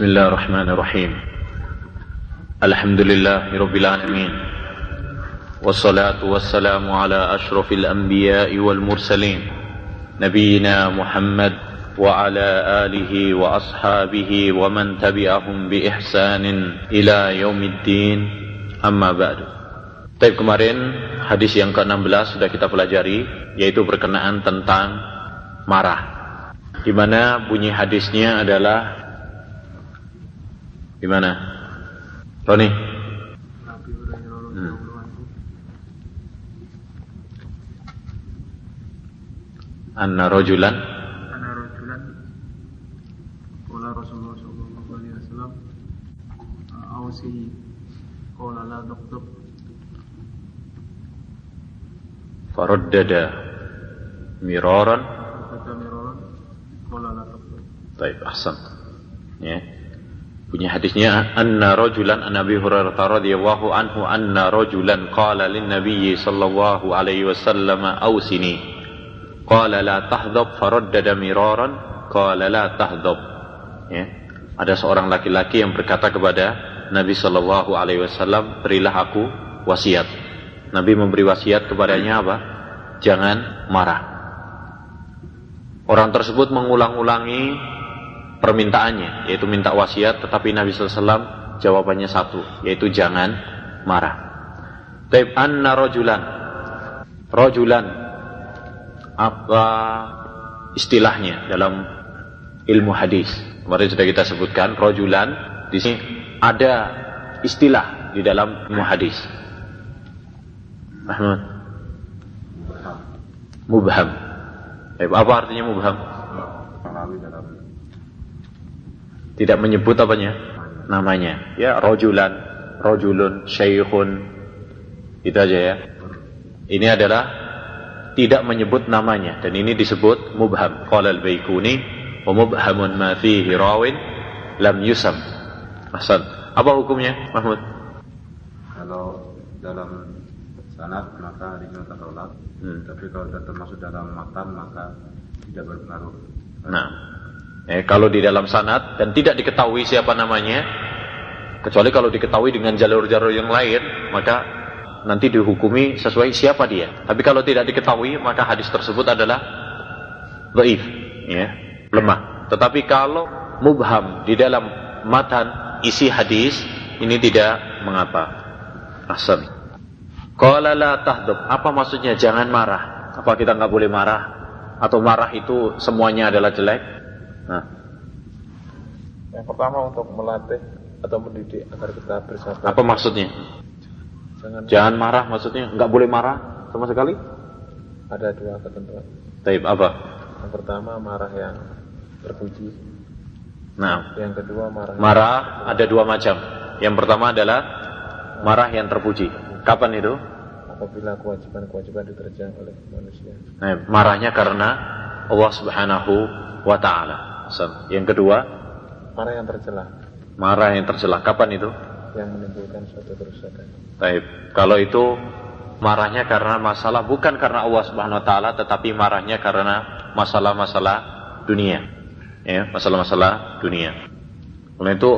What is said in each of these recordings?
بسم الله الرحمن الرحيم الحمد لله رب العالمين والصلاة والسلام على أشرف الأنبياء والمرسلين نبينا محمد وعلى آله وأصحابه ومن تبعهم بإحسان إلى يوم الدين أما بعد Tapi kemarin hadis yang ke-16 sudah kita pelajari yaitu berkenaan tentang marah. Di mana bunyi hadisnya adalah di mana? Roni? Hmm. Anna rojulan Anna rojulan Qala Rasulullah sallallahu alaihi wasallam Awsi Qala la doktor faraddada miraran Kata miraran Qala la doktor Baik, ahsan. Ya. Punya hadisnya anna rajulan an Hurairah radhiyallahu anhu anna rajulan qala lin Nabiy sallallahu alaihi wasallam awsini. Qala la tahdhab faraddada miraran qala la tahdhab. Ya. Ada seorang laki-laki yang berkata kepada Nabi sallallahu alaihi wasallam, "Berilah aku wasiat." Nabi memberi wasiat kepadanya apa? Jangan marah. Orang tersebut mengulang-ulangi permintaannya, yaitu minta wasiat, tetapi Nabi SAW jawabannya satu, yaitu jangan marah. Taib anna rojulan, rojulan, apa istilahnya dalam ilmu hadis? Kemarin sudah kita sebutkan, rojulan, di sini ada istilah di dalam ilmu hadis. Ahmad. Mubham. Taib, apa artinya mubham? Tidak menyebut apanya? Namanya. Ya rojulan rojulun syekhun. Itu aja ya. Ini adalah tidak menyebut namanya. Dan ini disebut mubham. Qala al-baikuni wa mubhamun ma fihi rawin lam yusam. Hasan apa hukumnya Mahmud? Kalau dalam sanad maka dinyatakan tolak hmm. tapi kalau termasuk dalam matan maka tidak berpengaruh. Nah Eh, kalau di dalam sanad dan tidak diketahui siapa namanya, kecuali kalau diketahui dengan jalur-jalur yang lain, maka nanti dihukumi sesuai siapa dia. Tapi kalau tidak diketahui, maka hadis tersebut adalah dhaif, ya, lemah. Tetapi kalau mubham di dalam matan isi hadis, ini tidak mengapa. Asal. Qala la tahdub. Apa maksudnya jangan marah? Apa kita nggak boleh marah? Atau marah itu semuanya adalah jelek? Nah, Yang pertama untuk melatih atau mendidik agar kita bersabar. apa maksudnya? Jangan Jangan marah maksudnya? Nggak boleh marah sama sekali? ada dua ketentuan. Taib apa? Yang pertama marah yang terpuji. Nah, Yang kedua marah. yang- marah ada dua macam. Yang pertama adalah marah yang terpuji. Kapan itu? apabila kewajiban-kewajiban dikerjakan oleh manusia. Nah, marahnya karena Allah Subhanahu wa taala. Asal. Yang kedua, Marah yang tercela marah yang tercela. Kapan itu? yang menimbulkan suatu kerusakan. Taib. Kalau itu marahnya karena masalah bukan karena Allah Subhanahu wa taala tetapi marahnya karena masalah-masalah dunia. Ya, masalah-masalah dunia. Oleh itu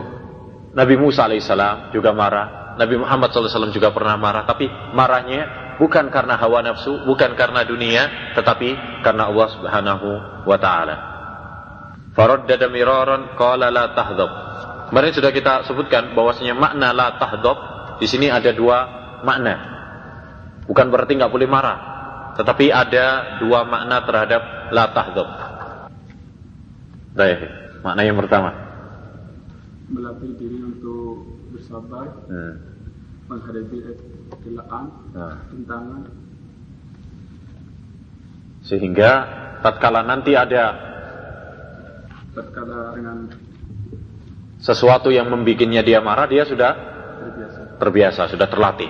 Nabi Musa alaihissalam juga marah, Nabi Muhammad SAW juga pernah marah, tapi marahnya bukan karena hawa nafsu, bukan karena dunia, tetapi karena Allah Subhanahu wa taala. Faraddada miraran qala la tahdhab. Kemarin sudah kita sebutkan bahwasanya makna la tahdhab di sini ada dua makna. Bukan berarti nggak boleh marah, tetapi ada dua makna terhadap la tahdhab. Baik, makna yang pertama. Melatih diri untuk bersabar Hmm. Menghadapi Nah, Tentangan sehingga tatkala nanti ada Tatkala dengan sesuatu yang membikinnya dia marah, dia sudah terbiasa terbiasa, sudah terlatih.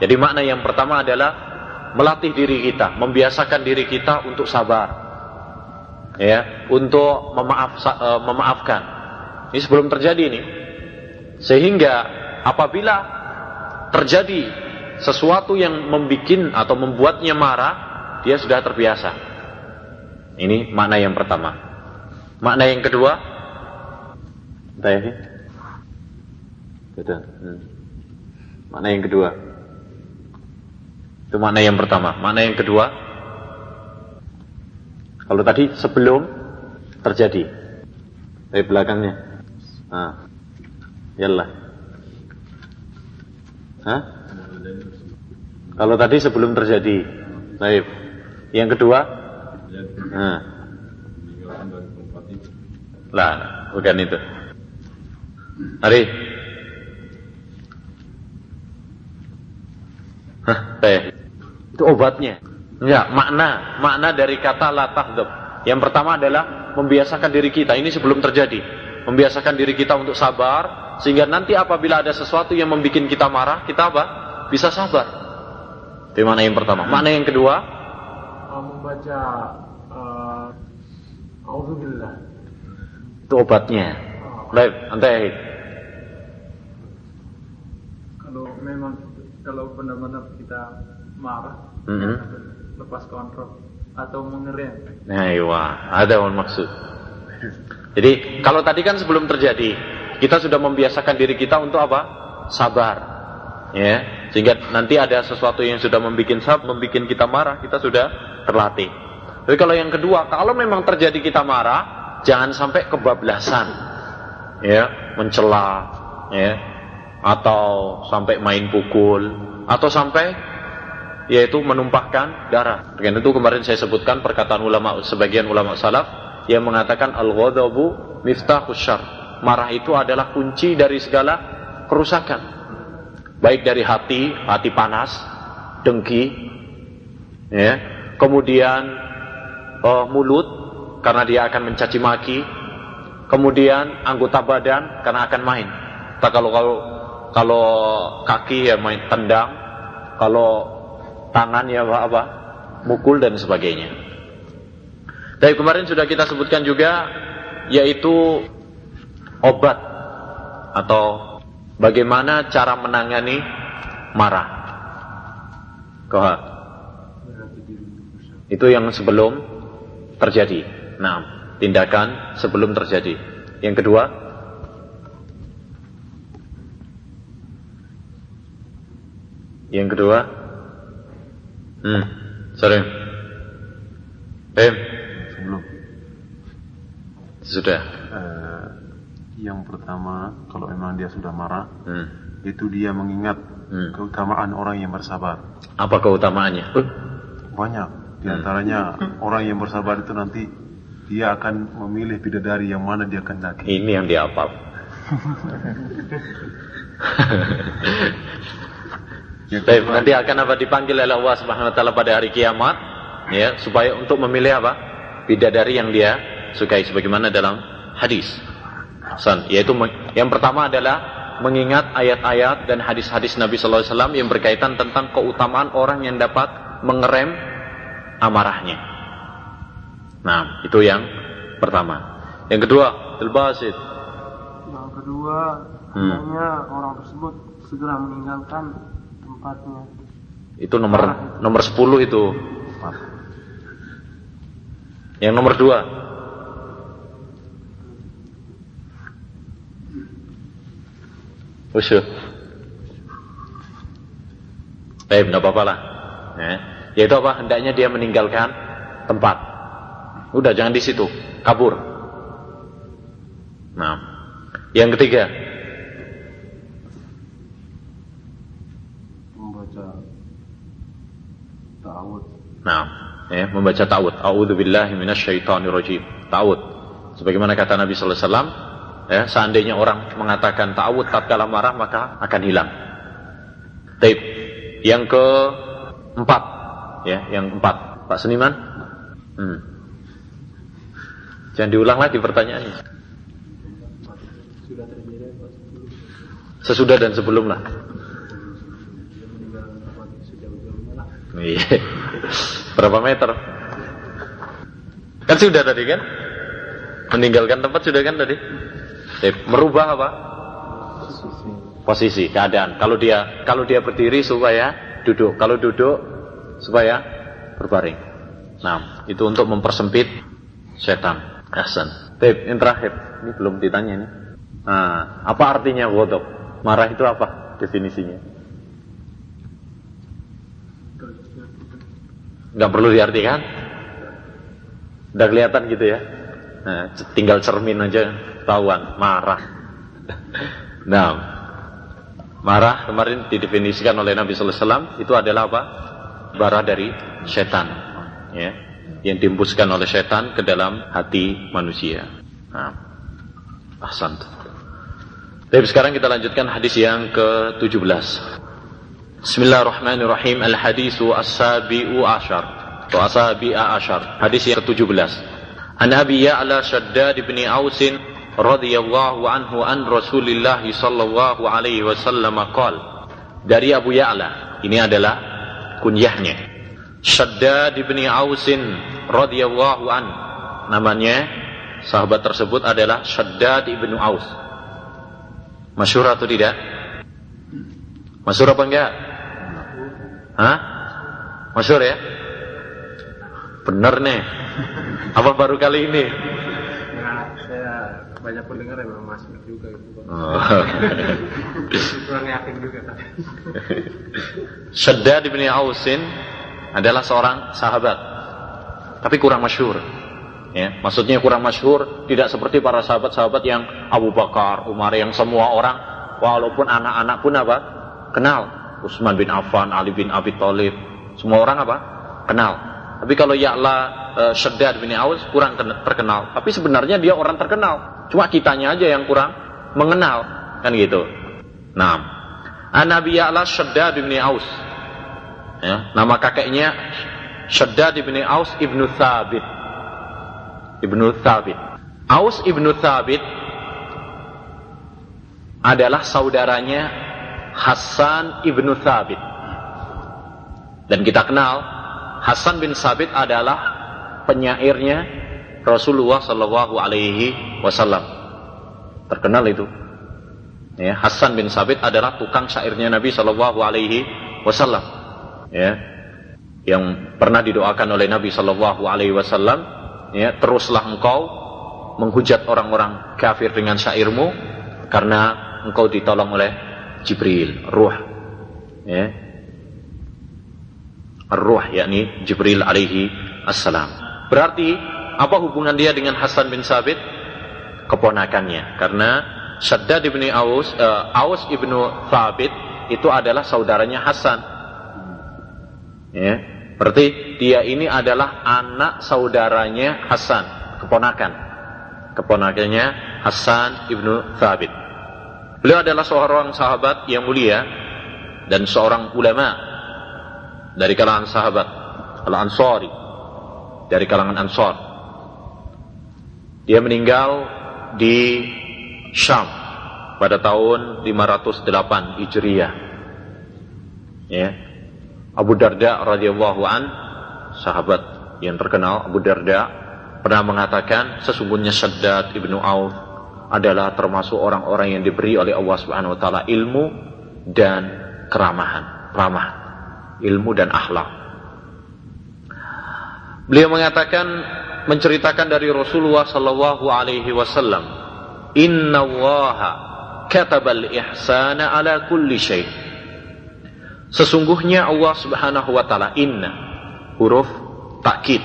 Jadi makna yang pertama adalah melatih diri kita, membiasakan diri kita untuk sabar. Ya, untuk memaaf eh, memaafkan. Ini sebelum terjadi ini. Sehingga apabila terjadi sesuatu yang membikin atau membuatnya marah, dia sudah terbiasa. Ini makna yang pertama. Makna yang kedua, Entah ya? Gitu. Hmm. Mana yang kedua? Itu makna yang pertama. Makna yang kedua? Kalau tadi sebelum terjadi. Dari belakangnya. Nah. Yalah. Hah? Kalau tadi sebelum terjadi. Baik. Yang kedua? Nah. Lah, bukan itu. Hari. Hah, teh. Itu obatnya. Enggak, makna, makna dari kata la tahdab. Yang pertama adalah membiasakan diri kita. Ini sebelum terjadi. Membiasakan diri kita untuk sabar sehingga nanti apabila ada sesuatu yang membuat kita marah, kita apa? Bisa sabar. Itu mana yang pertama. Mana yang kedua? Membaca uh, Auzubillah. Itu obatnya. Baik, antai. Kalau memang kalau benar-benar kita marah, Mhm. lepas kontrol atau mengerem. Nah, iya, ada yang maksud. Jadi kalau tadi kan sebelum terjadi, kita sudah membiasakan diri kita untuk apa? Sabar, ya. Sehingga nanti ada sesuatu yang sudah membuat sab, membuat kita marah, kita sudah terlatih. Tapi kalau yang kedua, kalau memang terjadi kita marah, jangan sampai kebablasan, ya, mencela, ya, atau sampai main pukul, atau sampai yaitu menumpahkan darah. Dengan itu kemarin saya sebutkan perkataan ulama sebagian ulama salaf yang mengatakan al-ghadabu miftahus syarr. Marah itu adalah kunci dari segala kerusakan. Baik dari hati, hati panas, dengki, ya. Kemudian eh, mulut karena dia akan mencaci maki. Kemudian anggota badan karena akan main. Tak kalau kalau kalau kaki ya main tendang, kalau tangan ya apa, apa mukul dan sebagainya. Dari kemarin sudah kita sebutkan juga yaitu obat atau bagaimana cara menangani marah. Koha. Itu yang sebelum terjadi. Nah, tindakan sebelum terjadi. Yang kedua, yang kedua, hmm, sorry, eh, Sebelum. sudah, Eh, yang pertama, kalau memang dia sudah marah, hmm. itu dia mengingat Hmm. keutamaan orang yang bersabar. apa keutamaannya? Banyak. Di antaranya orang yang bersabar itu nanti dia akan memilih bidadari yang mana dia kendaki. Ini yang dihafal. Yang Baik, nanti akan apa dipanggil oleh Allah Subhanahu wa taala pada hari kiamat ya, supaya untuk memilih apa? Bidadari yang dia sukai sebagaimana dalam hadis. San, yaitu yang pertama adalah mengingat ayat-ayat dan hadis-hadis Nabi sallallahu alaihi wasallam yang berkaitan tentang keutamaan orang yang dapat mengerem amarahnya. Nah, itu yang pertama. Yang kedua, al-basid. Yang kedua, Hmm. orang tersebut segera meninggalkan tempatnya. Itu nomor nomor 10 itu. Yang nomor dua. Usyuh. Baik, tidak apa-apa lah. Ya. Yaitu apa? Hendaknya dia meninggalkan tempat. Udah, jangan di situ. Kabur. Nah. Yang ketiga. membaca ta'awud. Nah, ya, membaca ta'awud. A'udzu billahi minasyaitonir rajim. Ta'awud. Sebagaimana kata Nabi sallallahu alaihi wasallam, ya, seandainya orang mengatakan ta'awud tatkala marah maka akan hilang. Taib. Yang ke empat, ya, yang empat. Pak Seniman? Hmm. Jangan diulang lagi pertanyaannya. Sesudah dan sebelum lah. Iya. Berapa meter? Kan sudah tadi kan? Meninggalkan tempat sudah kan tadi? Eh, merubah apa? Posisi, keadaan. Kalau dia kalau dia berdiri supaya duduk. Kalau duduk supaya berbaring. Nah, itu untuk mempersempit setan. Hasan. Tip, yang terakhir. Ini belum ditanya ini. Nah, apa artinya ghadab? Marah itu apa definisinya? Nggak perlu diartikan? Udah kelihatan gitu ya? Nah, tinggal cermin aja tahuan marah. Nah, marah kemarin didefinisikan oleh Nabi Sallallahu itu adalah apa? Bara dari setan, ya, yang diembuskan oleh setan ke dalam hati manusia. Nah, ahsan. Tapi sekarang kita lanjutkan hadis yang ke-17. Bismillahirrahmanirrahim. Al-hadisu as-sabi'u ashar. Atau asabi'a ashar. Hadis yang ke-17. An Abi Ya'la Shaddad bin Aus radhiyallahu anhu an Rasulillah sallallahu alaihi wasallam qal. Dari Abu Ya'la. Ini adalah kunyahnya. Shaddad bin Aus radhiyallahu an. Namanya sahabat tersebut adalah Shaddad bin Aus. Masyur atau tidak? Masyur apa enggak? Hah? Masyur ya? Benar nih. Apa baru kali ini? Banyak pendengar yang memang masuk juga gitu. Oh. Kurang yakin juga. Shaddad bin Ausin adalah seorang sahabat. Tapi kurang masyur. Ya, maksudnya kurang masyhur, tidak seperti para sahabat-sahabat yang Abu Bakar, Umar yang semua orang walaupun anak-anak pun apa? kenal. Utsman bin Affan, Ali bin Abi Thalib, semua orang apa? kenal. Tapi kalau Ya'la e, Shaddad bin Aus kurang terkenal. Tapi sebenarnya dia orang terkenal. Cuma kitanya aja yang kurang mengenal, kan gitu. Nah, Nabi Ya'la Shaddad bin Aus. Ya, nama kakeknya Shaddad bin Aus ibnu Thabit ibnu Thabit. Aus ibnu Thabit adalah saudaranya Hasan ibnu Thabit. Dan kita kenal Hasan bin Thabit adalah penyairnya Rasulullah Shallallahu Alaihi Wasallam. Terkenal itu. Ya, Hasan bin Sabit adalah tukang syairnya Nabi Shallallahu Alaihi Wasallam. Ya, yang pernah didoakan oleh Nabi Shallallahu Alaihi Wasallam ya teruslah engkau menghujat orang-orang kafir dengan syairmu karena engkau ditolong oleh Jibril ruh ya. Ruh yakni Jibril alaihi assalam. Berarti apa hubungan dia dengan Hasan bin Sabit? Keponakannya. Karena Shaddad ibni Aus uh, Aus ibnu Thabit itu adalah saudaranya Hasan ya Berarti dia ini adalah anak saudaranya Hasan, keponakan. Keponakannya Hasan ibnu Thabit. Beliau adalah seorang sahabat yang mulia dan seorang ulama dari kalangan sahabat Al-Ansari dari kalangan Ansar. Dia meninggal di Syam pada tahun 508 Hijriah. Ya, Abu Darda radhiyallahu an sahabat yang terkenal Abu Darda pernah mengatakan sesungguhnya Shaddad ibnu Auf adalah termasuk orang-orang yang diberi oleh Allah Subhanahu wa taala ilmu dan keramahan, ramah, ilmu dan akhlak. Beliau mengatakan menceritakan dari Rasulullah sallallahu alaihi wasallam, "Inna Allaha katabal ihsana ala kulli syai'." Sesungguhnya Allah Subhanahu wa taala inna huruf takkid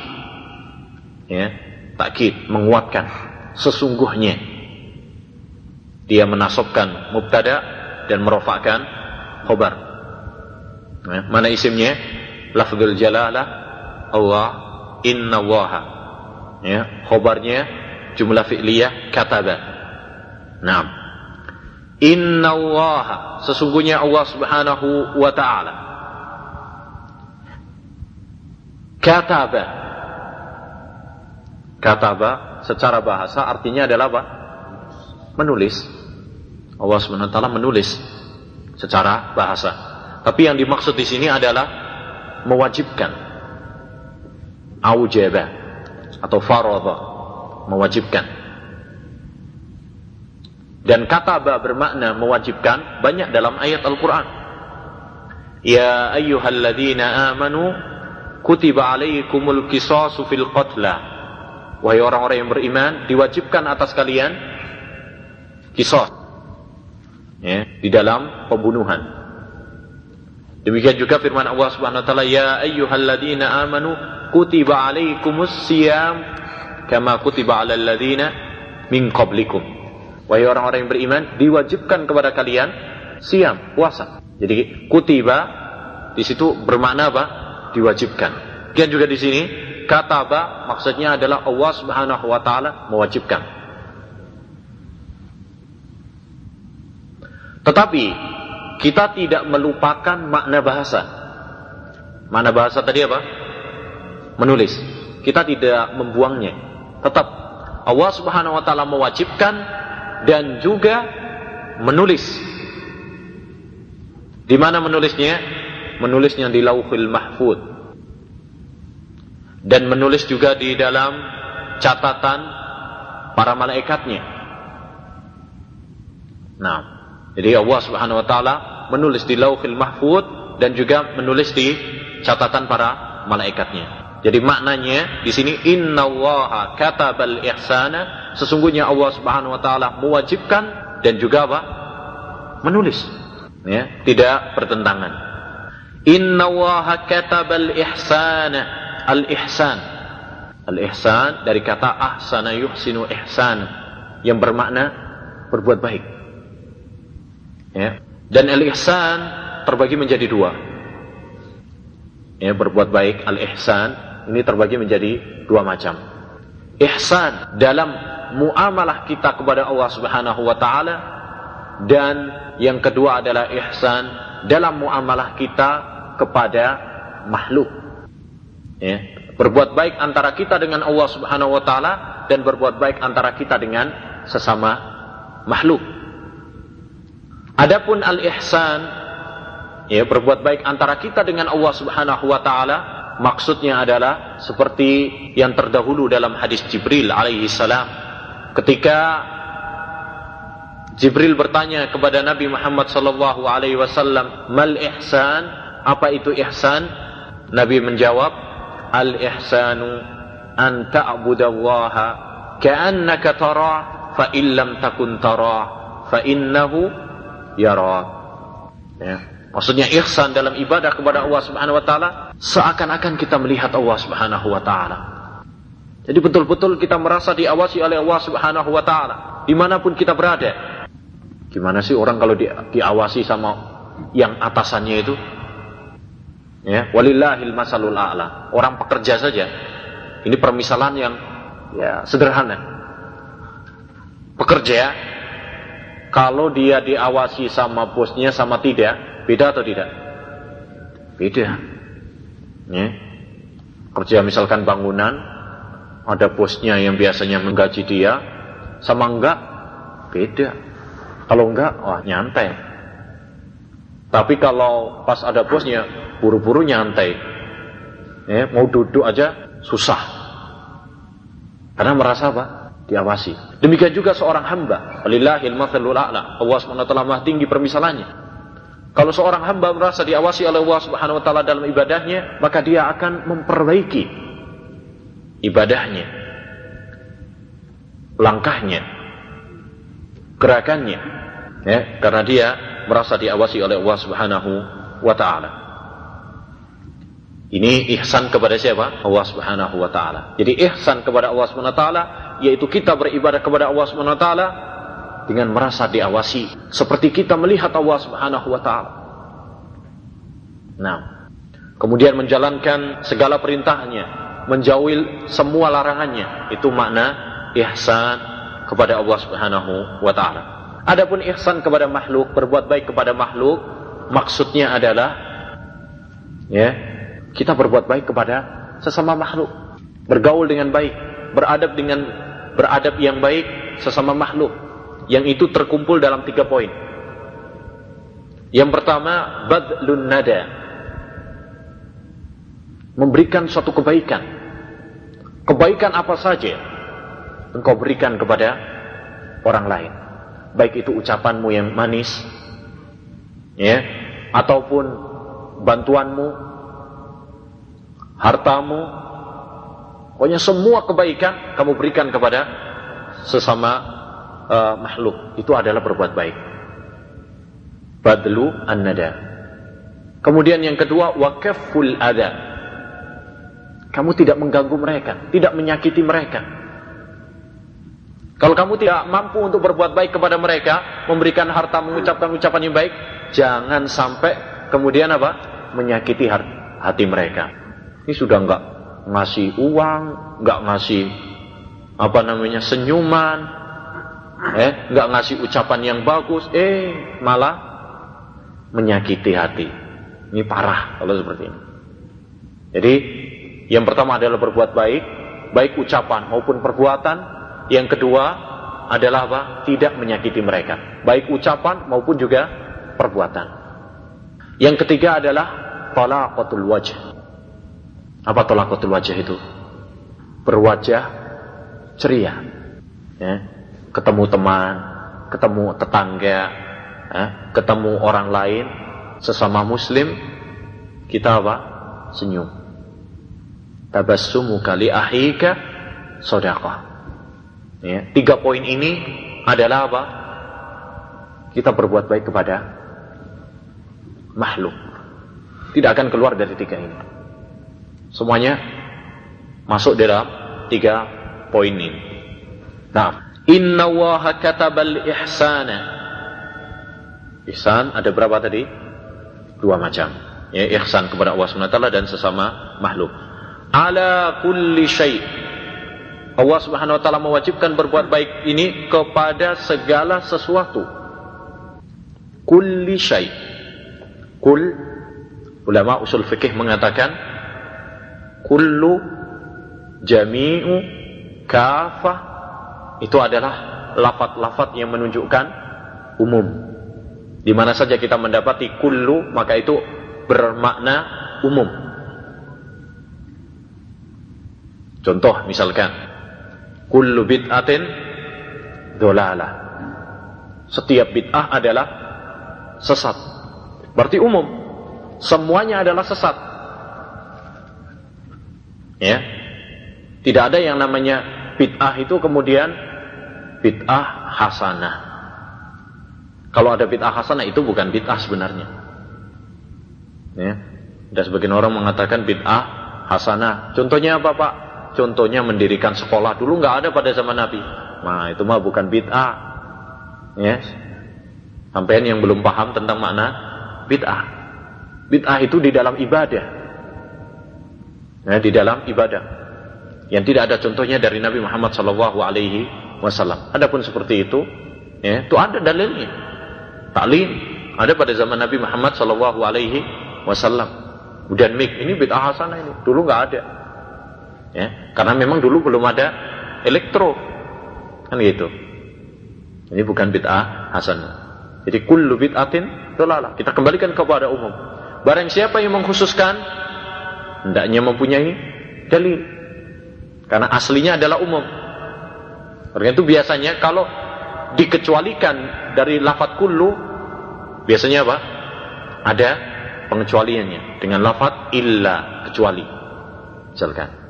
ya takkid menguatkan sesungguhnya. Dia menasabkan mubtada dan merofakkan khobar. Ya, mana isimnya? Lafzul jalalah Allah inna waha ya khobarnya jumlah fi'liyah kataba. Nah Inna Allah sesungguhnya Allah Subhanahu wa taala kataba kataba secara bahasa artinya adalah apa? menulis. Allah Subhanahu wa taala menulis secara bahasa. Tapi yang dimaksud di sini adalah mewajibkan. Aujaba atau faradha mewajibkan dan kata ba bermakna mewajibkan banyak dalam ayat Al-Quran. Ya ayyuhalladzina amanu kutiba alaikumul kisasu fil qatla. Wahai orang-orang yang beriman, diwajibkan atas kalian kisos ya, di dalam pembunuhan. Demikian juga firman Allah Subhanahu wa taala, "Ya ayyuhalladzina amanu kutiba alaikumus siyam kama kutiba alal ladzina min qablikum." Wahai orang-orang yang beriman, diwajibkan kepada kalian siam, puasa. Jadi kutiba di situ bermakna apa? Diwajibkan. Kemudian juga di sini kataba maksudnya adalah Allah Subhanahu wa taala mewajibkan. Tetapi kita tidak melupakan makna bahasa. Makna bahasa tadi apa? Menulis. Kita tidak membuangnya. Tetap Allah Subhanahu wa taala mewajibkan dan juga menulis. Di mana menulisnya? Menulisnya di Lauhul Mahfud. Dan menulis juga di dalam catatan para malaikatnya. Nah, jadi Allah Subhanahu wa taala menulis di Lauhul Mahfud dan juga menulis di catatan para malaikatnya. Jadi maknanya di sini innallaha katabal ihsana sesungguhnya Allah Subhanahu wa taala mewajibkan dan juga apa? menulis. Ya, tidak bertentangan. Innallaha katabal ihsana al-ihsan. Al-ihsan dari kata ahsana yuhsinu ihsan yang bermakna berbuat baik. Ya. Dan al-ihsan terbagi menjadi dua. Ya, berbuat baik al-ihsan ini terbagi menjadi dua macam. Ihsan dalam muamalah kita kepada Allah Subhanahu wa taala dan yang kedua adalah ihsan dalam muamalah kita kepada makhluk. Ya, berbuat baik antara kita dengan Allah Subhanahu wa taala dan berbuat baik antara kita dengan sesama makhluk. Adapun al-ihsan ya berbuat baik antara kita dengan Allah Subhanahu wa taala maksudnya adalah seperti yang terdahulu dalam hadis Jibril alaihi salam. Ketika Jibril bertanya kepada Nabi Muhammad sallallahu alaihi wasallam mal ihsan? Apa itu ihsan? Nabi menjawab al ihsanu an ta'budallaha ka'annaka tara fa illam takun tara fa innahu yara. Ya Maksudnya ihsan dalam ibadah kepada Allah Subhanahu wa taala seakan-akan kita melihat Allah Subhanahu wa taala. Jadi betul-betul kita merasa diawasi oleh Allah Subhanahu wa taala di mana pun kita berada. Gimana sih orang kalau di, diawasi sama yang atasannya itu? Ya, walillahil masalul a'la. Orang pekerja saja. Ini permisalan yang ya sederhana. Pekerja kalau dia diawasi sama bosnya sama tidak, Beda atau tidak? Beda. Ya. Kerja misalkan bangunan, ada bosnya yang biasanya menggaji dia, sama enggak, beda. Kalau enggak, wah nyantai. Tapi kalau pas ada bosnya, buru-buru nyantai. Ya, mau duduk aja susah. Karena merasa apa? Diawasi. Demikian juga seorang hamba. Allah SWT maha tinggi permisalannya. Kalau seorang hamba merasa diawasi oleh Allah Subhanahu wa taala dalam ibadahnya, maka dia akan memperbaiki ibadahnya. Langkahnya, gerakannya, ya, karena dia merasa diawasi oleh Allah Subhanahu wa taala. Ini ihsan kepada siapa? Allah Subhanahu wa taala. Jadi ihsan kepada Allah Subhanahu wa taala yaitu kita beribadah kepada Allah Subhanahu wa taala dengan merasa diawasi seperti kita melihat Allah Subhanahu wa taala. Nah, kemudian menjalankan segala perintahnya, menjauhi semua larangannya. Itu makna ihsan kepada Allah Subhanahu wa taala. Adapun ihsan kepada makhluk, berbuat baik kepada makhluk, maksudnya adalah ya, kita berbuat baik kepada sesama makhluk, bergaul dengan baik, beradab dengan beradab yang baik sesama makhluk yang itu terkumpul dalam tiga poin. Yang pertama, badlun nada. Memberikan suatu kebaikan. Kebaikan apa saja engkau berikan kepada orang lain. Baik itu ucapanmu yang manis, ya, ataupun bantuanmu, hartamu, pokoknya semua kebaikan kamu berikan kepada sesama uh, makhluk itu adalah berbuat baik. Badlu an-nada. Kemudian yang kedua wakaful ada. Kamu tidak mengganggu mereka, tidak menyakiti mereka. Kalau kamu tidak mampu untuk berbuat baik kepada mereka, memberikan harta, mengucapkan ucapan yang baik, jangan sampai kemudian apa? Menyakiti hati mereka. Ini sudah enggak ngasih uang, enggak ngasih apa namanya senyuman, eh, enggak ngasih ucapan yang bagus, eh malah menyakiti hati. Ini parah kalau seperti ini. Jadi yang pertama adalah berbuat baik, baik ucapan maupun perbuatan. Yang kedua adalah apa? Tidak menyakiti mereka, baik ucapan maupun juga perbuatan. Yang ketiga adalah talaqatul wajh. Apa talaqatul wajh itu? Berwajah ceria. Ya. Ketemu teman, ketemu tetangga, ya. ketemu orang lain, sesama muslim, kita apa? Senyum. Tabassumu kali ahika sodaqah. Ya, tiga poin ini adalah apa? Kita berbuat baik kepada makhluk. Tidak akan keluar dari tiga ini. Semuanya masuk dalam tiga poin ini. Nah, Inna waha katabal ihsana. Ihsan ada berapa tadi? Dua macam. Ya, ihsan kepada Allah SWT dan sesama makhluk. Ala kulli syai' Allah Subhanahu wa taala mewajibkan berbuat baik ini kepada segala sesuatu. Kulli syai. Kul ulama usul fikih mengatakan kullu jami'u kafah itu adalah lafat-lafat yang menunjukkan umum. Di mana saja kita mendapati kullu maka itu bermakna umum. Contoh misalkan kullu bid'atin dolalah. Setiap bid'ah adalah sesat. Berarti umum. Semuanya adalah sesat. Ya. Tidak ada yang namanya bid'ah itu kemudian bid'ah hasanah. Kalau ada bid'ah hasanah itu bukan bid'ah sebenarnya. Ya. Ada sebagian orang mengatakan bid'ah hasanah. Contohnya apa Pak? Contohnya mendirikan sekolah dulu nggak ada pada zaman Nabi. Nah itu mah bukan bid'ah. Ya. Yes. Sampai yang belum paham tentang makna bid'ah. Bid'ah itu di dalam ibadah. Ya, di dalam ibadah. Yang tidak ada contohnya dari Nabi Muhammad Shallallahu Alaihi Wasallam. Adapun seperti itu, ya, itu ada dalilnya. Taklim ada pada zaman Nabi Muhammad Shallallahu Alaihi Wasallam. Kemudian mik. Ini bid'ah hasanah ini. Dulu nggak ada. Ya karena memang dulu belum ada elektro. Kan gitu. Ini bukan bid'ah hasan jadi kullu bid'atin dolalah kita kembalikan kepada umum. Barang siapa yang mengkhususkan hendaknya mempunyai dalil karena aslinya adalah umum karena itu biasanya kalau dikecualikan dari lafat kullu biasanya apa ada pengecualiannya dengan lafat illa kecuali misalkan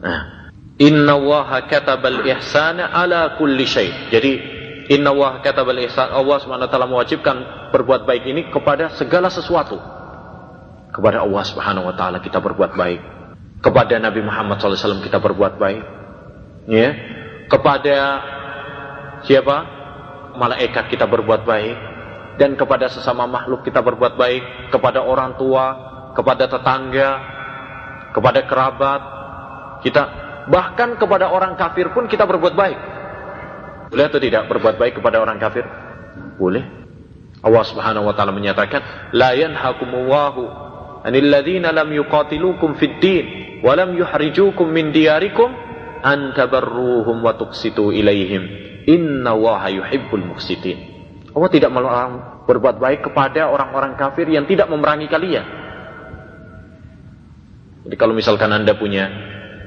Nah, Inna waha katabal ihsana ala kulli syai. Jadi Inna waha katabal ihsan Allah SWT mewajibkan berbuat baik ini kepada segala sesuatu. Kepada Allah Subhanahu wa kita berbuat baik. Kepada Nabi Muhammad SAW kita berbuat baik. Ya. Kepada siapa? Malaikat kita berbuat baik dan kepada sesama makhluk kita berbuat baik, kepada orang tua, kepada tetangga, kepada kerabat, kita bahkan kepada orang kafir pun kita berbuat baik. Boleh atau tidak berbuat baik kepada orang kafir? Boleh. Allah Subhanahu wa taala menyatakan, "La yanhakumullahu 'anil ladzina lam yuqatilukum fid din wa lam yuhrijukum min diyarikum an tabarruhum wa tuqsitu ilaihim. Inna Allaha yuhibbul muqsitin." Allah tidak melarang berbuat baik kepada orang-orang kafir yang tidak memerangi kalian. Jadi kalau misalkan Anda punya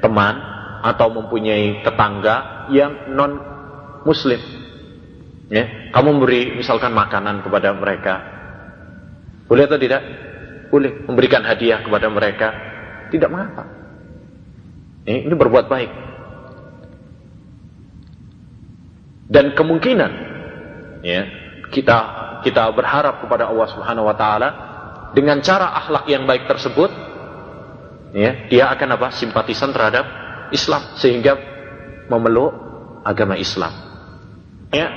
teman atau mempunyai tetangga yang non muslim ya kamu beri misalkan makanan kepada mereka boleh atau tidak boleh memberikan hadiah kepada mereka tidak mengapa ini, ini berbuat baik Dan kemungkinan ya, kita kita berharap kepada Allah Subhanahu wa taala dengan cara akhlak yang baik tersebut ya, dia akan apa? simpatisan terhadap Islam sehingga memeluk agama Islam. Ya.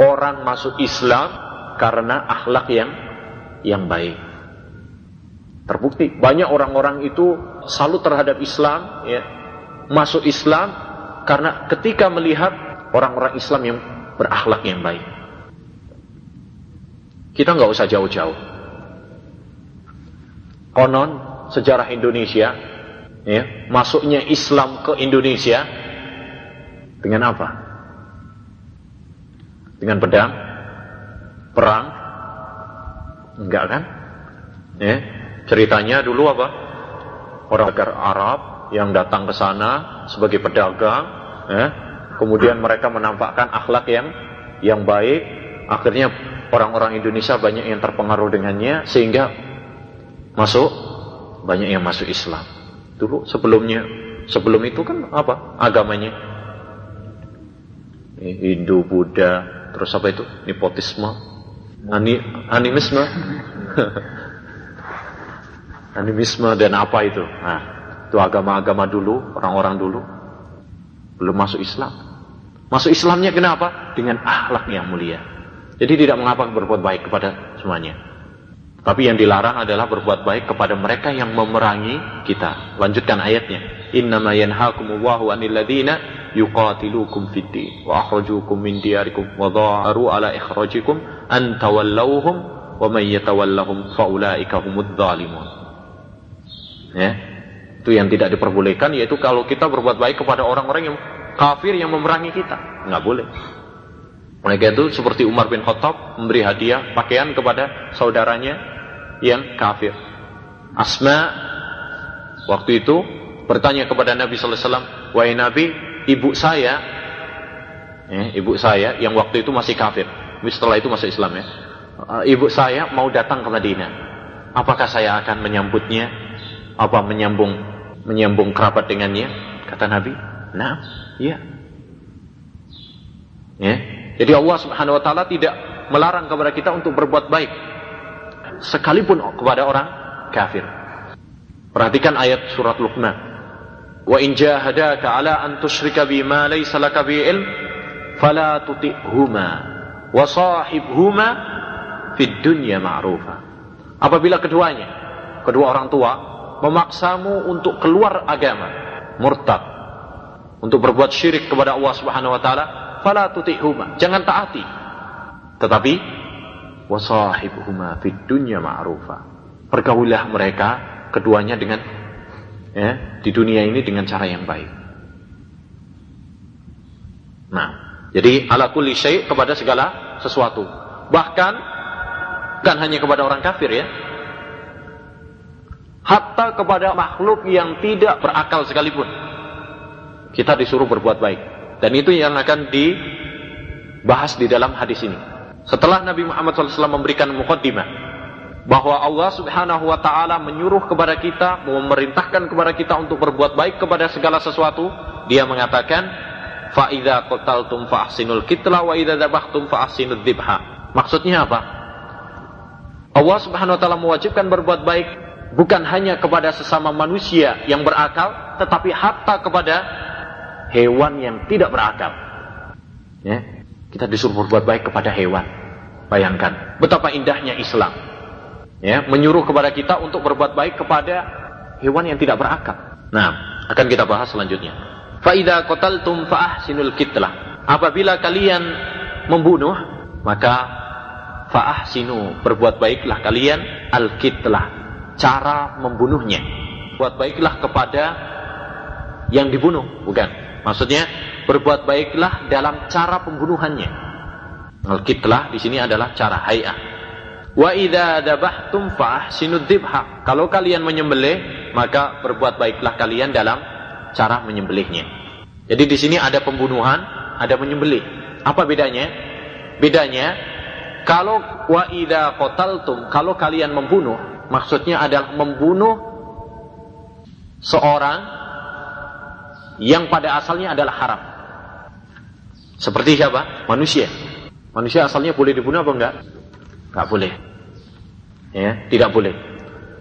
Orang masuk Islam karena akhlak yang yang baik. Terbukti banyak orang-orang itu salut terhadap Islam, ya, masuk Islam karena ketika melihat orang-orang Islam yang berakhlak yang baik. Kita nggak usah jauh-jauh. Konon sejarah Indonesia, ya, masuknya Islam ke Indonesia dengan apa? Dengan pedang, perang, enggak kan? Ya, ceritanya dulu apa? Orang Arab yang datang ke sana sebagai pedagang, ya, kemudian mereka menampakkan akhlak yang yang baik, akhirnya orang-orang Indonesia banyak yang terpengaruh dengannya sehingga masuk banyak yang masuk Islam. Dulu sebelumnya sebelum itu kan apa agamanya? Hindu, Buddha, terus apa itu? Nepotisme, ani, animisme, animisme dan apa itu? Nah, itu agama-agama dulu, orang-orang dulu belum masuk Islam. Masuk Islamnya kenapa? Dengan akhlak yang mulia. Jadi tidak mengapa berbuat baik kepada semuanya. Tapi yang dilarang adalah berbuat baik kepada mereka yang memerangi kita. Lanjutkan ayatnya. Innama yanhakumullahu anil ladina yuqatilukum fid wa akhrajukum min diyarikum wa ala ikhrajikum an tawallawhum wa man yatawallahum humudz zalimun. Ya. Itu yang tidak diperbolehkan yaitu kalau kita berbuat baik kepada orang-orang yang kafir yang memerangi kita. Nggak boleh. Mereka itu seperti Umar bin Khattab memberi hadiah pakaian kepada saudaranya yang kafir. Asma waktu itu bertanya kepada Nabi Sallallahu Alaihi Wasallam, wahai Nabi, ibu saya, ya, ibu saya yang waktu itu masih kafir, setelah itu masuk Islam ya, ibu saya mau datang ke Madinah, apakah saya akan menyambutnya, apa menyambung menyambung kerabat dengannya? Kata Nabi, nah, iya. Ya, jadi Allah Subhanahu wa taala tidak melarang kepada kita untuk berbuat baik sekalipun kepada orang kafir. Perhatikan ayat surat Luqman. Wa in jahadaka ala an tusyrika bima laysa laka bi ilm fala tuti'huma wa sahibhuma fid dunya ma'rufa. Apabila keduanya, kedua orang tua memaksamu untuk keluar agama, murtad, untuk berbuat syirik kepada Allah Subhanahu wa taala, fala tuti'huma, jangan taati. Tetapi wasahibuhuma fid dunya ma'rufa. Pergaulilah mereka keduanya dengan ya, di dunia ini dengan cara yang baik. Nah, jadi ala kulli syai' kepada segala sesuatu. Bahkan bukan hanya kepada orang kafir ya. Hatta kepada makhluk yang tidak berakal sekalipun. Kita disuruh berbuat baik. Dan itu yang akan dibahas di dalam hadis ini. Setelah Nabi Muhammad SAW memberikan mukaddimah bahwa Allah Subhanahu wa taala menyuruh kepada kita, memerintahkan kepada kita untuk berbuat baik kepada segala sesuatu, dia mengatakan fa idza qataltum fa ahsinul kitla wa idza dzabhtum fa ahsinud dzibha. Maksudnya apa? Allah Subhanahu wa taala mewajibkan berbuat baik bukan hanya kepada sesama manusia yang berakal, tetapi hatta kepada hewan yang tidak berakal. Ya, kita disuruh berbuat baik kepada hewan. Bayangkan betapa indahnya Islam. Ya, menyuruh kepada kita untuk berbuat baik kepada hewan yang tidak berakal. Nah, akan kita bahas selanjutnya. Faida qataltum fa ahsinul kitlah. Apabila kalian membunuh, maka fa ahsinu, berbuat baiklah kalian al kitlah, cara membunuhnya. Buat baiklah kepada yang dibunuh, bukan. Maksudnya berbuat baiklah dalam cara pembunuhannya. Al-kitlah di sini adalah cara hayah. Wa idza dzabhtum fa ahsinud dzibha. Kalau kalian menyembelih, maka berbuat baiklah kalian dalam cara menyembelihnya. Jadi di sini ada pembunuhan, ada menyembelih. Apa bedanya? Bedanya kalau wa idza qataltum, kalau kalian membunuh, maksudnya adalah membunuh seorang yang pada asalnya adalah haram. Seperti siapa? Manusia. Manusia asalnya boleh dibunuh apa enggak? Enggak boleh. Ya, tidak boleh.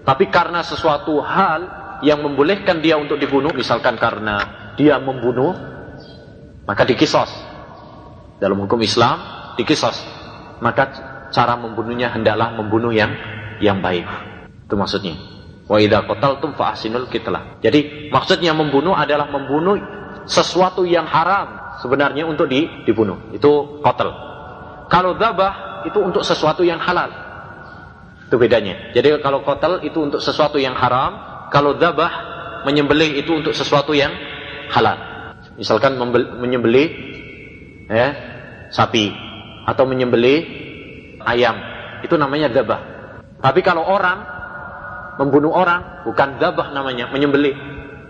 Tapi karena sesuatu hal yang membolehkan dia untuk dibunuh, misalkan karena dia membunuh, maka dikisos. Dalam hukum Islam, dikisos. Maka cara membunuhnya hendaklah membunuh yang yang baik. Itu maksudnya. Wa idza qataltum fa ahsinul qitlah. Jadi maksudnya membunuh adalah membunuh sesuatu yang haram sebenarnya untuk di, dibunuh. Itu qatl. Kalau dzabah itu untuk sesuatu yang halal. Itu bedanya. Jadi kalau qatl itu untuk sesuatu yang haram, kalau dzabah menyembelih itu untuk sesuatu yang halal. Misalkan menyembelih ya, sapi atau menyembelih ayam, itu namanya dzabah. Tapi kalau orang membunuh orang bukan zabah namanya menyembelih.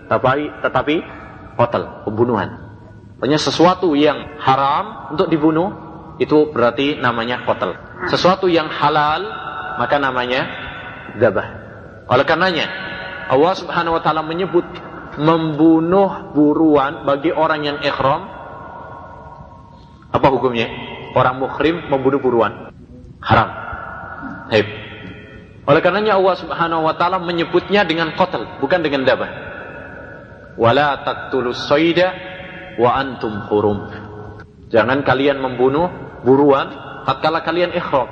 Tapi tetapi hotel pembunuhan. Pokoknya sesuatu yang haram untuk dibunuh itu berarti namanya hotel. Sesuatu yang halal maka namanya zabah oleh karenanya Allah Subhanahu wa taala menyebut membunuh buruan bagi orang yang ikhram apa hukumnya? Orang muhrim membunuh buruan. Haram. Hei. Oleh karenanya Allah Subhanahu wa taala menyebutnya dengan qatl, bukan dengan dabah. Wala taqtulus sayda wa antum hurum. Jangan kalian membunuh buruan tatkala kalian ihram.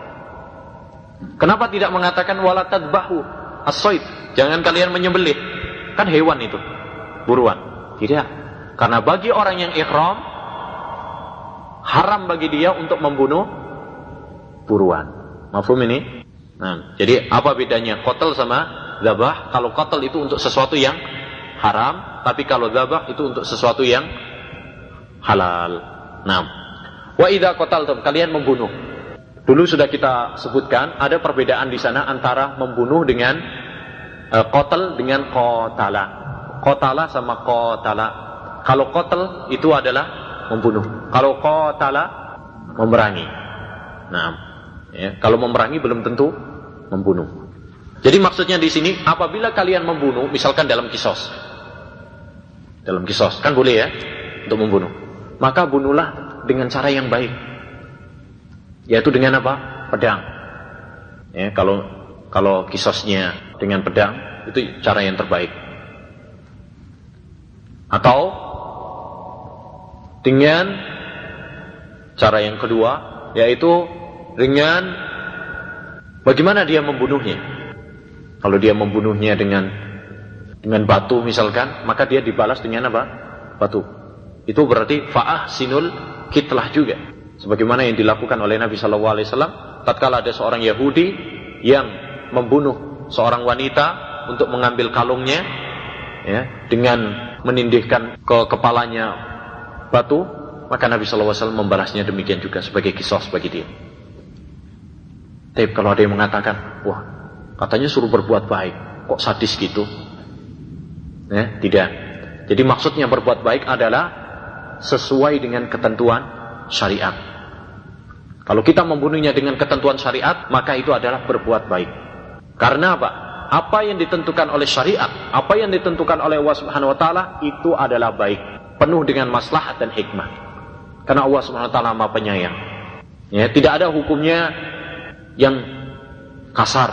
Kenapa tidak mengatakan wala tadbahu as-sayd? Jangan kalian menyembelih. Kan hewan itu. Buruan. Tidak. Karena bagi orang yang ihram haram bagi dia untuk membunuh buruan. Mafhum ini? Nah, jadi apa bedanya kotel sama zabah? Kalau kotel itu untuk sesuatu yang haram, tapi kalau zabah itu untuk sesuatu yang halal. Nah, wa idza qataltum kalian membunuh. Dulu sudah kita sebutkan ada perbedaan di sana antara membunuh dengan uh, kotel dengan kotala. Kotala sama kotala. Kalau kotel itu adalah membunuh. Kalau kotala memerangi. Nah, ya, kalau memerangi belum tentu membunuh. Jadi maksudnya di sini apabila kalian membunuh, misalkan dalam kisos, dalam kisos kan boleh ya untuk membunuh, maka bunuhlah dengan cara yang baik, yaitu dengan apa? Pedang. Ya, kalau kalau kisosnya dengan pedang itu cara yang terbaik. Atau dengan cara yang kedua yaitu dengan Bagaimana dia membunuhnya? Kalau dia membunuhnya dengan dengan batu misalkan, maka dia dibalas dengan apa? Batu. Itu berarti faah sinul kitlah juga. Sebagaimana yang dilakukan oleh Nabi Wasallam, tatkala ada seorang Yahudi yang membunuh seorang wanita untuk mengambil kalungnya, ya, dengan menindihkan ke kepalanya batu, maka Nabi Wasallam membalasnya demikian juga sebagai kisah bagi dia. Tapi kalau ada yang mengatakan, wah katanya suruh berbuat baik, kok sadis gitu? Ya, tidak. Jadi maksudnya berbuat baik adalah sesuai dengan ketentuan syariat. Kalau kita membunuhnya dengan ketentuan syariat, maka itu adalah berbuat baik. Karena apa? Apa yang ditentukan oleh syariat, apa yang ditentukan oleh Allah Subhanahu wa taala itu adalah baik, penuh dengan maslahat dan hikmah. Karena Allah Subhanahu wa taala Maha Penyayang. Ya, tidak ada hukumnya yang kasar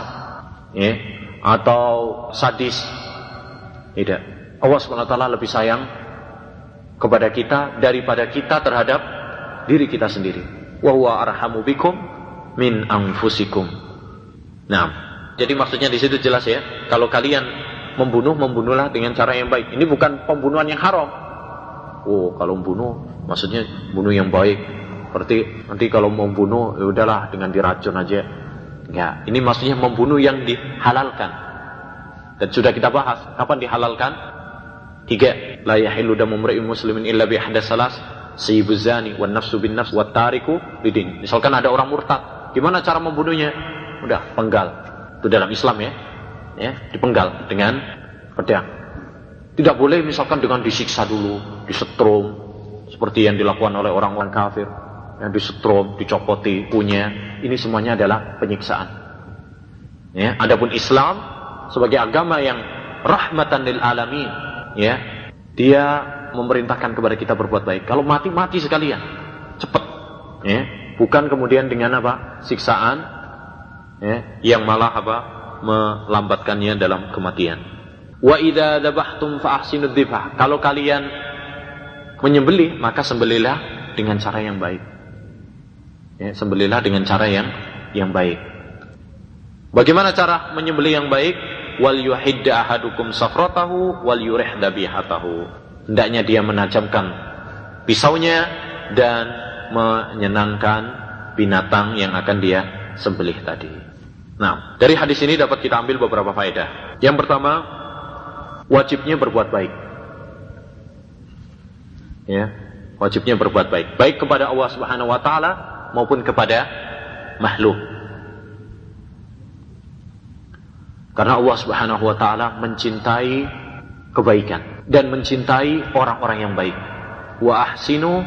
ya atau sadis. Tidak. Allah SWT lebih sayang kepada kita daripada kita terhadap diri kita sendiri. Wa huwa arhamu bikum min anfusikum. Nah jadi maksudnya di situ jelas ya kalau kalian membunuh membunuhlah dengan cara yang baik. Ini bukan pembunuhan yang haram. Oh kalau membunuh maksudnya bunuh yang baik. Berarti nanti kalau mau bunuh, ya udahlah dengan diracun aja. Ya, ini maksudnya membunuh yang dihalalkan. Dan sudah kita bahas, kapan dihalalkan? Tiga, la yahillu damu mri'in muslimin illa bi salas, sayyibu zani wan nafsu bin nafs wat tariku lidin. Misalkan ada orang murtad, gimana cara membunuhnya? Udah, penggal. Itu dalam Islam ya. Ya, dipenggal dengan pedang. Tidak boleh misalkan dengan disiksa dulu, disetrum, seperti yang dilakukan oleh orang-orang kafir yang disetrum, dicopoti, punya, ini semuanya adalah penyiksaan. Ya, adapun Islam sebagai agama yang rahmatan lil alamin, ya, dia memerintahkan kepada kita berbuat baik. Kalau mati mati sekalian, ya, bukan kemudian dengan apa? siksaan ya, yang malah apa? melambatkannya dalam kematian. Wa idza dzabhtum fa ahsinud. Kalau kalian menyembelih, maka sembelihlah dengan cara yang baik. Ya, sembelihlah dengan cara yang yang baik. Bagaimana cara menyembelih yang baik? Wal yuhidda ahadukum safratahu wal yurih dabihatahu. Hendaknya dia menajamkan pisaunya dan menyenangkan binatang yang akan dia sembelih tadi. Nah, dari hadis ini dapat kita ambil beberapa faedah. Yang pertama, wajibnya berbuat baik. Ya, wajibnya berbuat baik, baik kepada Allah Subhanahu wa taala maupun kepada makhluk. Karena Allah Subhanahu wa taala mencintai kebaikan dan mencintai orang-orang yang baik. Wa ahsinu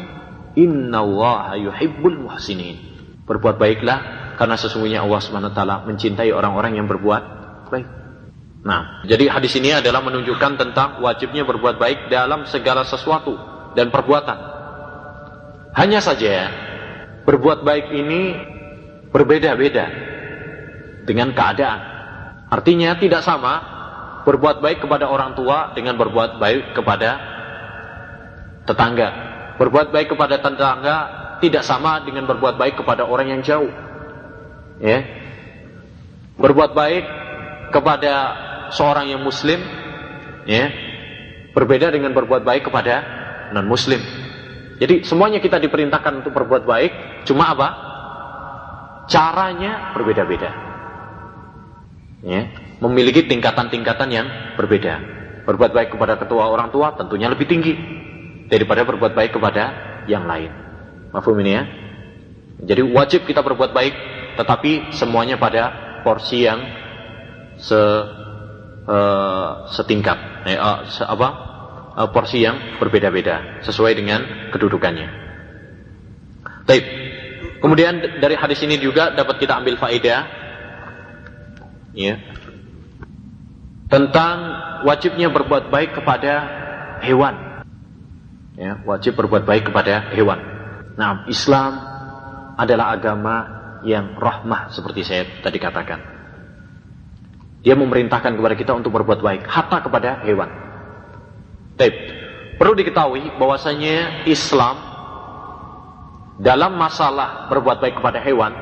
innallaha yuhibbul muhsinin. Berbuat baiklah karena sesungguhnya Allah Subhanahu wa taala mencintai orang-orang yang berbuat baik. Nah, jadi hadis ini adalah menunjukkan tentang wajibnya berbuat baik dalam segala sesuatu dan perbuatan. Hanya saja berbuat baik ini berbeda-beda dengan keadaan. Artinya tidak sama berbuat baik kepada orang tua dengan berbuat baik kepada tetangga. Berbuat baik kepada tetangga tidak sama dengan berbuat baik kepada orang yang jauh. Ya. Berbuat baik kepada seorang yang muslim ya berbeda dengan berbuat baik kepada non muslim. Jadi semuanya kita diperintahkan untuk berbuat baik, cuma apa? Caranya berbeda-beda ya, memiliki tingkatan-tingkatan yang berbeda. Berbuat baik kepada ketua orang tua tentunya lebih tinggi daripada berbuat baik kepada yang lain. Mafhum ini ya? Jadi wajib kita berbuat baik, tetapi semuanya pada porsi yang se uh, setingkat, eh, uh, se, apa? Uh, porsi yang berbeda-beda sesuai dengan kedudukannya. Baik. Kemudian dari hadis ini juga dapat kita ambil faedah ya tentang wajibnya berbuat baik kepada hewan ya wajib berbuat baik kepada hewan nah Islam adalah agama yang rahmah seperti saya tadi katakan dia memerintahkan kepada kita untuk berbuat baik hatta kepada hewan Taip. perlu diketahui bahwasanya Islam dalam masalah berbuat baik kepada hewan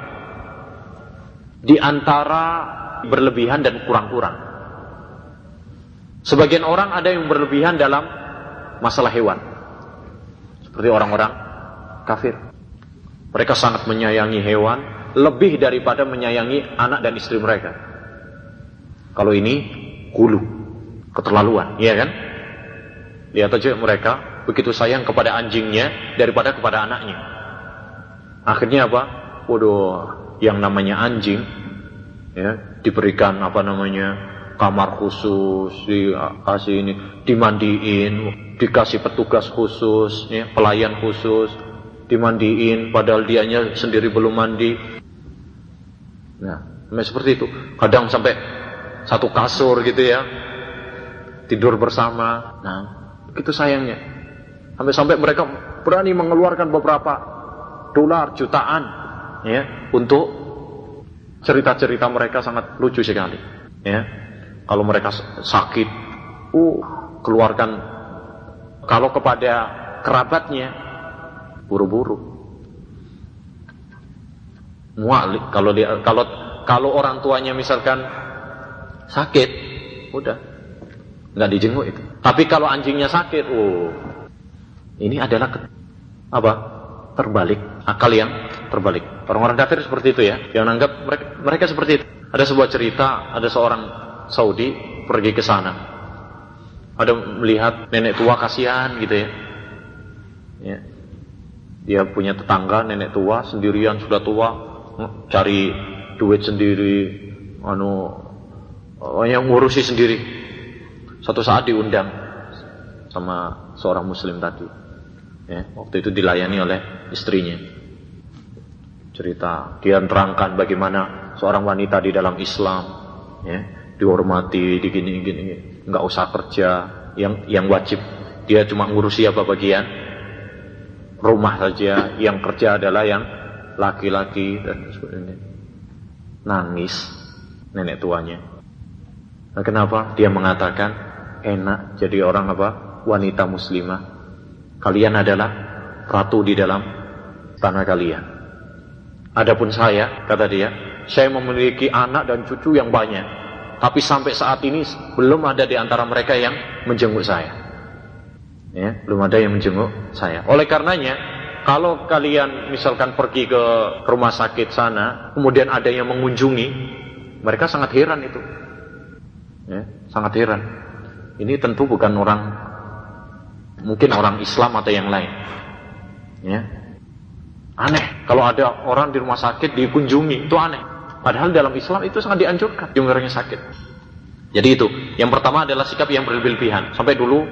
di antara berlebihan dan kurang-kurang. Sebagian orang ada yang berlebihan dalam masalah hewan. Seperti orang-orang kafir. Mereka sangat menyayangi hewan lebih daripada menyayangi anak dan istri mereka. Kalau ini hulu, keterlaluan, iya kan? Lihat aja mereka begitu sayang kepada anjingnya daripada kepada anaknya. Akhirnya apa? Waduh, yang namanya anjing ya diberikan apa namanya kamar khusus dikasih ini dimandiin dikasih petugas khusus ya, pelayan khusus dimandiin padahal dianya sendiri belum mandi nah seperti itu kadang sampai satu kasur gitu ya tidur bersama nah itu sayangnya sampai sampai mereka berani mengeluarkan beberapa dolar jutaan ya untuk cerita-cerita mereka sangat lucu sekali. Ya, kalau mereka sakit, uh, keluarkan. Kalau kepada kerabatnya, buru-buru. Mualik. Kalau kalau kalau orang tuanya misalkan sakit, udah nggak dijenguk itu. Tapi kalau anjingnya sakit, uh, ini adalah apa? Terbalik akal yang terbalik. Orang-orang kafir seperti itu ya, yang anggap mereka, mereka seperti itu. Ada sebuah cerita, ada seorang Saudi pergi ke sana. Ada melihat nenek tua kasihan gitu ya. ya. Dia punya tetangga nenek tua sendirian sudah tua, cari duit sendiri, anu yang ngurusi sendiri. Suatu saat diundang sama seorang muslim tadi. Ya, waktu itu dilayani oleh istrinya cerita. Dia terangkan bagaimana seorang wanita di dalam Islam, ya, dihormati, digini gini, nggak usah kerja, yang yang wajib dia cuma ngurusi apa bagian rumah saja, yang kerja adalah yang laki-laki dan sebagainya. Nangis nenek tuanya. Nah, kenapa? Dia mengatakan enak jadi orang apa? Wanita muslimah. Kalian adalah ratu di dalam tanah kalian. Adapun saya, kata dia, saya memiliki anak dan cucu yang banyak. Tapi sampai saat ini belum ada di antara mereka yang menjenguk saya. Ya, belum ada yang menjenguk saya. Oleh karenanya, kalau kalian misalkan pergi ke rumah sakit sana, kemudian ada yang mengunjungi, mereka sangat heran itu. Ya, sangat heran. Ini tentu bukan orang mungkin orang Islam atau yang lain. Ya. Aneh kalau ada orang di rumah sakit dikunjungi, itu aneh. Padahal dalam Islam itu sangat dianjurkan yang orangnya sakit. Jadi itu, yang pertama adalah sikap yang berlebihan. Sampai dulu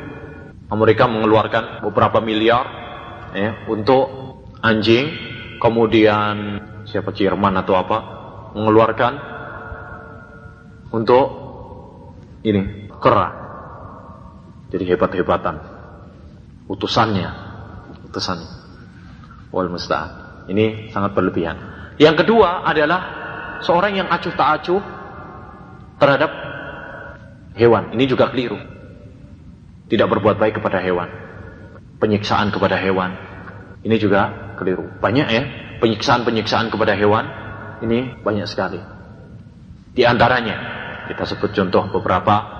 Amerika mengeluarkan beberapa miliar ya, untuk anjing, kemudian siapa Jerman atau apa mengeluarkan untuk ini kera. Jadi hebat-hebatan utusannya, utusannya. Wal musta'an. Ini sangat berlebihan. Yang kedua adalah seorang yang acuh tak acuh terhadap hewan. Ini juga keliru. Tidak berbuat baik kepada hewan. Penyiksaan kepada hewan. Ini juga keliru. Banyak ya penyiksaan-penyiksaan kepada hewan. Ini banyak sekali. Di antaranya kita sebut contoh beberapa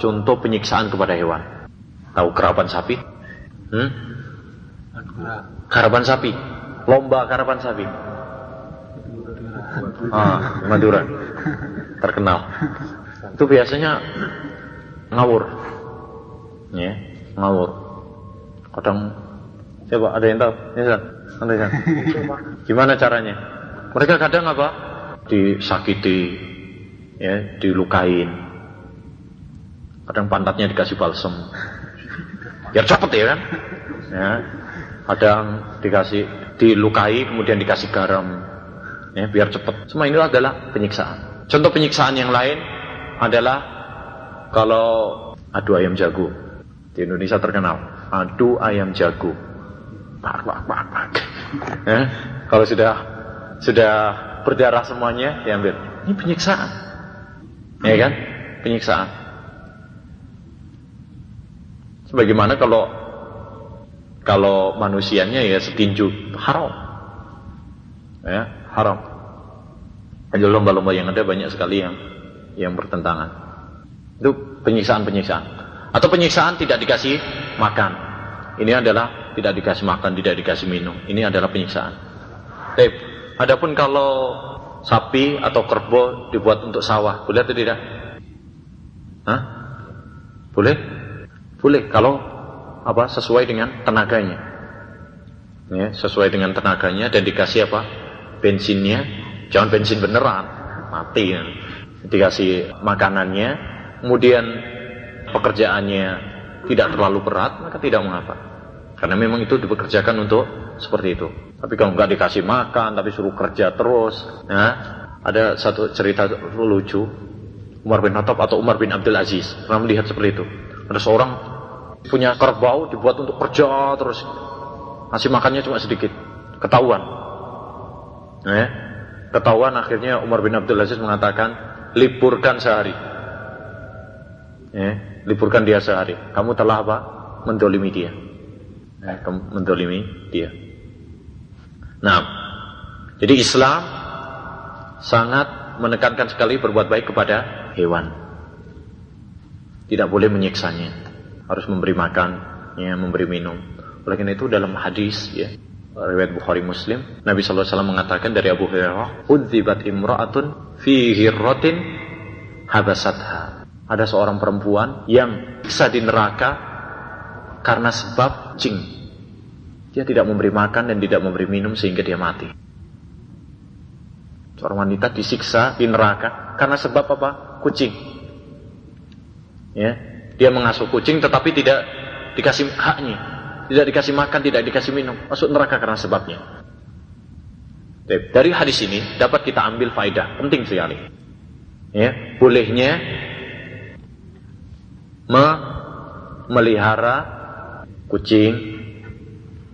contoh penyiksaan kepada hewan. Tahu kerapan sapi? Hmm? Karapan sapi. Lomba karapan sapi. Ah, Madura. Terkenal. Itu biasanya ngawur. Ya, ngawur. Kadang coba ada yang tahu? Ya? Ada San? Gimana caranya? Mereka kadang apa? Disakiti, ya, dilukain. Kadang pantatnya dikasih balsem. Biar cepet ya kan? Ya, kadang dikasih dilukai kemudian dikasih garam. Ya biar cepat semua ini adalah penyiksaan. Contoh penyiksaan yang lain adalah kalau adu ayam jago. Di Indonesia terkenal. Adu ayam jago. Pak pak pak pak. Ya, kalau sudah sudah berdarah semuanya diambil. Ini penyiksaan. Ya kan? Penyiksaan sebagaimana kalau kalau manusianya ya setinju haram. Ya, haram. Hanya lomba-lomba yang ada banyak sekali yang yang bertentangan. Itu penyiksaan-penyiksaan. Atau penyiksaan tidak dikasih makan. Ini adalah tidak dikasih makan, tidak dikasih minum. Ini adalah penyiksaan. Tapi, adapun kalau sapi atau kerbau dibuat untuk sawah, boleh atau tidak? Hah? Boleh? Boleh kalau apa sesuai dengan tenaganya. Ya, sesuai dengan tenaganya dan dikasih apa? Bensinnya. Jangan bensin beneran mati. Ya. dikasih makanannya. Kemudian pekerjaannya tidak terlalu berat maka tidak mengapa. Karena memang itu dipekerjakan untuk seperti itu. Tapi kalau nggak dikasih makan tapi suruh kerja terus ya. Ada satu cerita lucu. Umar bin Khattab atau Umar bin Abdul Aziz. Pernah melihat seperti itu. Ada seorang punya kerbau dibuat untuk kerja terus. Ngasih makannya cuma sedikit. Ketahuan. Eh, ketahuan akhirnya Umar bin Abdul Aziz mengatakan liburkan sehari. Eh, liburkan dia sehari. Kamu telah apa? Mendolimi dia. Eh, mendolimi dia. Nah jadi Islam sangat menekankan sekali berbuat baik kepada hewan. Tidak boleh menyiksanya harus memberi makan, ya, memberi minum. Oleh karena itu dalam hadis ya, riwayat Bukhari Muslim, Nabi wasallam mengatakan dari Abu Hurairah, "Udzibat imra'atun fi hirratin habasatha." Ada seorang perempuan yang bisa di neraka karena sebab cing. Dia tidak memberi makan dan tidak memberi minum sehingga dia mati. Seorang wanita disiksa di neraka karena sebab apa? Kucing. Ya, dia mengasuh kucing tetapi tidak dikasih haknya. Tidak dikasih makan, tidak dikasih minum. Masuk neraka karena sebabnya. Dari hadis ini dapat kita ambil faedah penting sekali. Ya, bolehnya memelihara kucing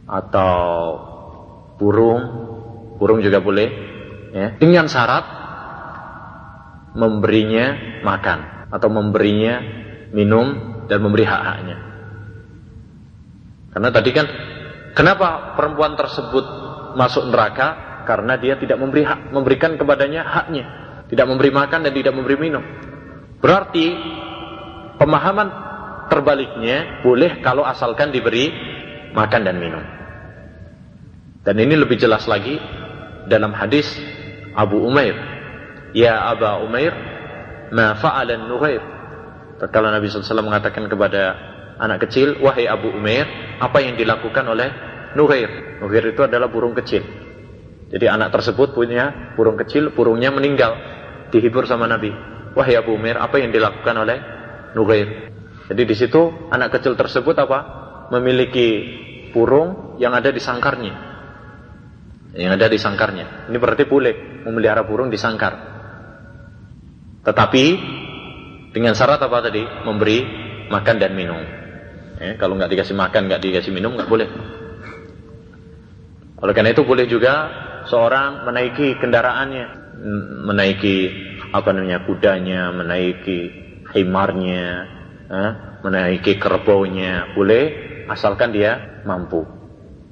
atau burung burung juga boleh, ya, dengan syarat memberinya makan atau memberinya minum dan memberi hak-haknya. Karena tadi kan kenapa perempuan tersebut masuk neraka? Karena dia tidak memberi hak, memberikan kepadanya haknya, tidak memberi makan dan tidak memberi minum. Berarti pemahaman terbaliknya boleh kalau asalkan diberi makan dan minum. Dan ini lebih jelas lagi dalam hadis Abu Umair. Ya Aba Umair, ma fa'alan Nughair. Tatkala Nabi SAW mengatakan kepada anak kecil, wahai Abu Umair, apa yang dilakukan oleh Nughair? Nughair itu adalah burung kecil. Jadi anak tersebut punya burung kecil, burungnya meninggal, dihibur sama Nabi. Wahai Abu Umair, apa yang dilakukan oleh Nughair? Jadi di situ anak kecil tersebut apa? Memiliki burung yang ada di sangkarnya yang ada di sangkarnya. Ini berarti boleh memelihara burung di sangkar. Tetapi dengan syarat apa tadi? Memberi makan dan minum. Eh, kalau nggak dikasih makan, nggak dikasih minum, nggak boleh. Oleh karena itu boleh juga seorang menaiki kendaraannya, menaiki apa namanya kudanya, menaiki himarnya, eh, menaiki kerbaunya, boleh asalkan dia mampu.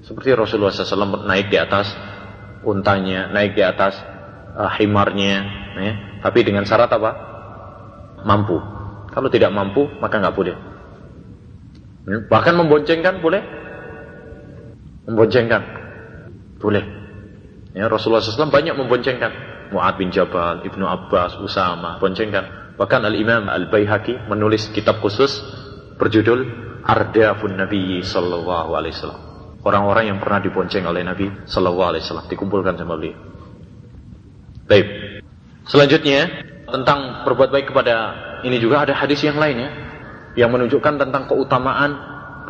Seperti Rasulullah SAW naik di atas untanya, naik di atas uh, himarnya, ya. tapi dengan syarat apa? Mampu. Kalau tidak mampu, maka nggak boleh. Ya. Bahkan memboncengkan boleh? Memboncengkan boleh. Ya, Rasulullah SAW banyak memboncengkan. Mu'ad bin Jabal, Ibnu Abbas, Usama, boncengkan. Bahkan Al-Imam Al-Baihaqi menulis kitab khusus berjudul Ardafun Nabi Sallallahu Alaihi Wasallam orang-orang yang pernah dibonceng oleh Nabi Sallallahu Alaihi Wasallam dikumpulkan sama beliau. Baik. Selanjutnya tentang berbuat baik kepada ini juga ada hadis yang lainnya yang menunjukkan tentang keutamaan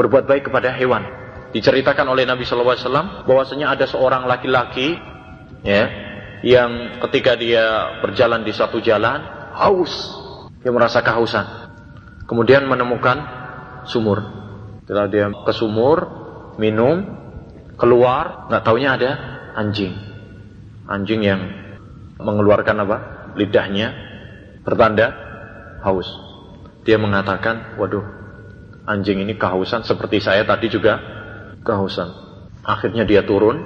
berbuat baik kepada hewan. Diceritakan oleh Nabi Sallallahu Alaihi Wasallam bahwasanya ada seorang laki-laki ya yang ketika dia berjalan di satu jalan haus, dia merasa kehausan. Kemudian menemukan sumur. Setelah dia ke sumur, minum, keluar, nggak taunya ada anjing. Anjing yang mengeluarkan apa? Lidahnya bertanda haus. Dia mengatakan, waduh, anjing ini kehausan seperti saya tadi juga kehausan. Akhirnya dia turun,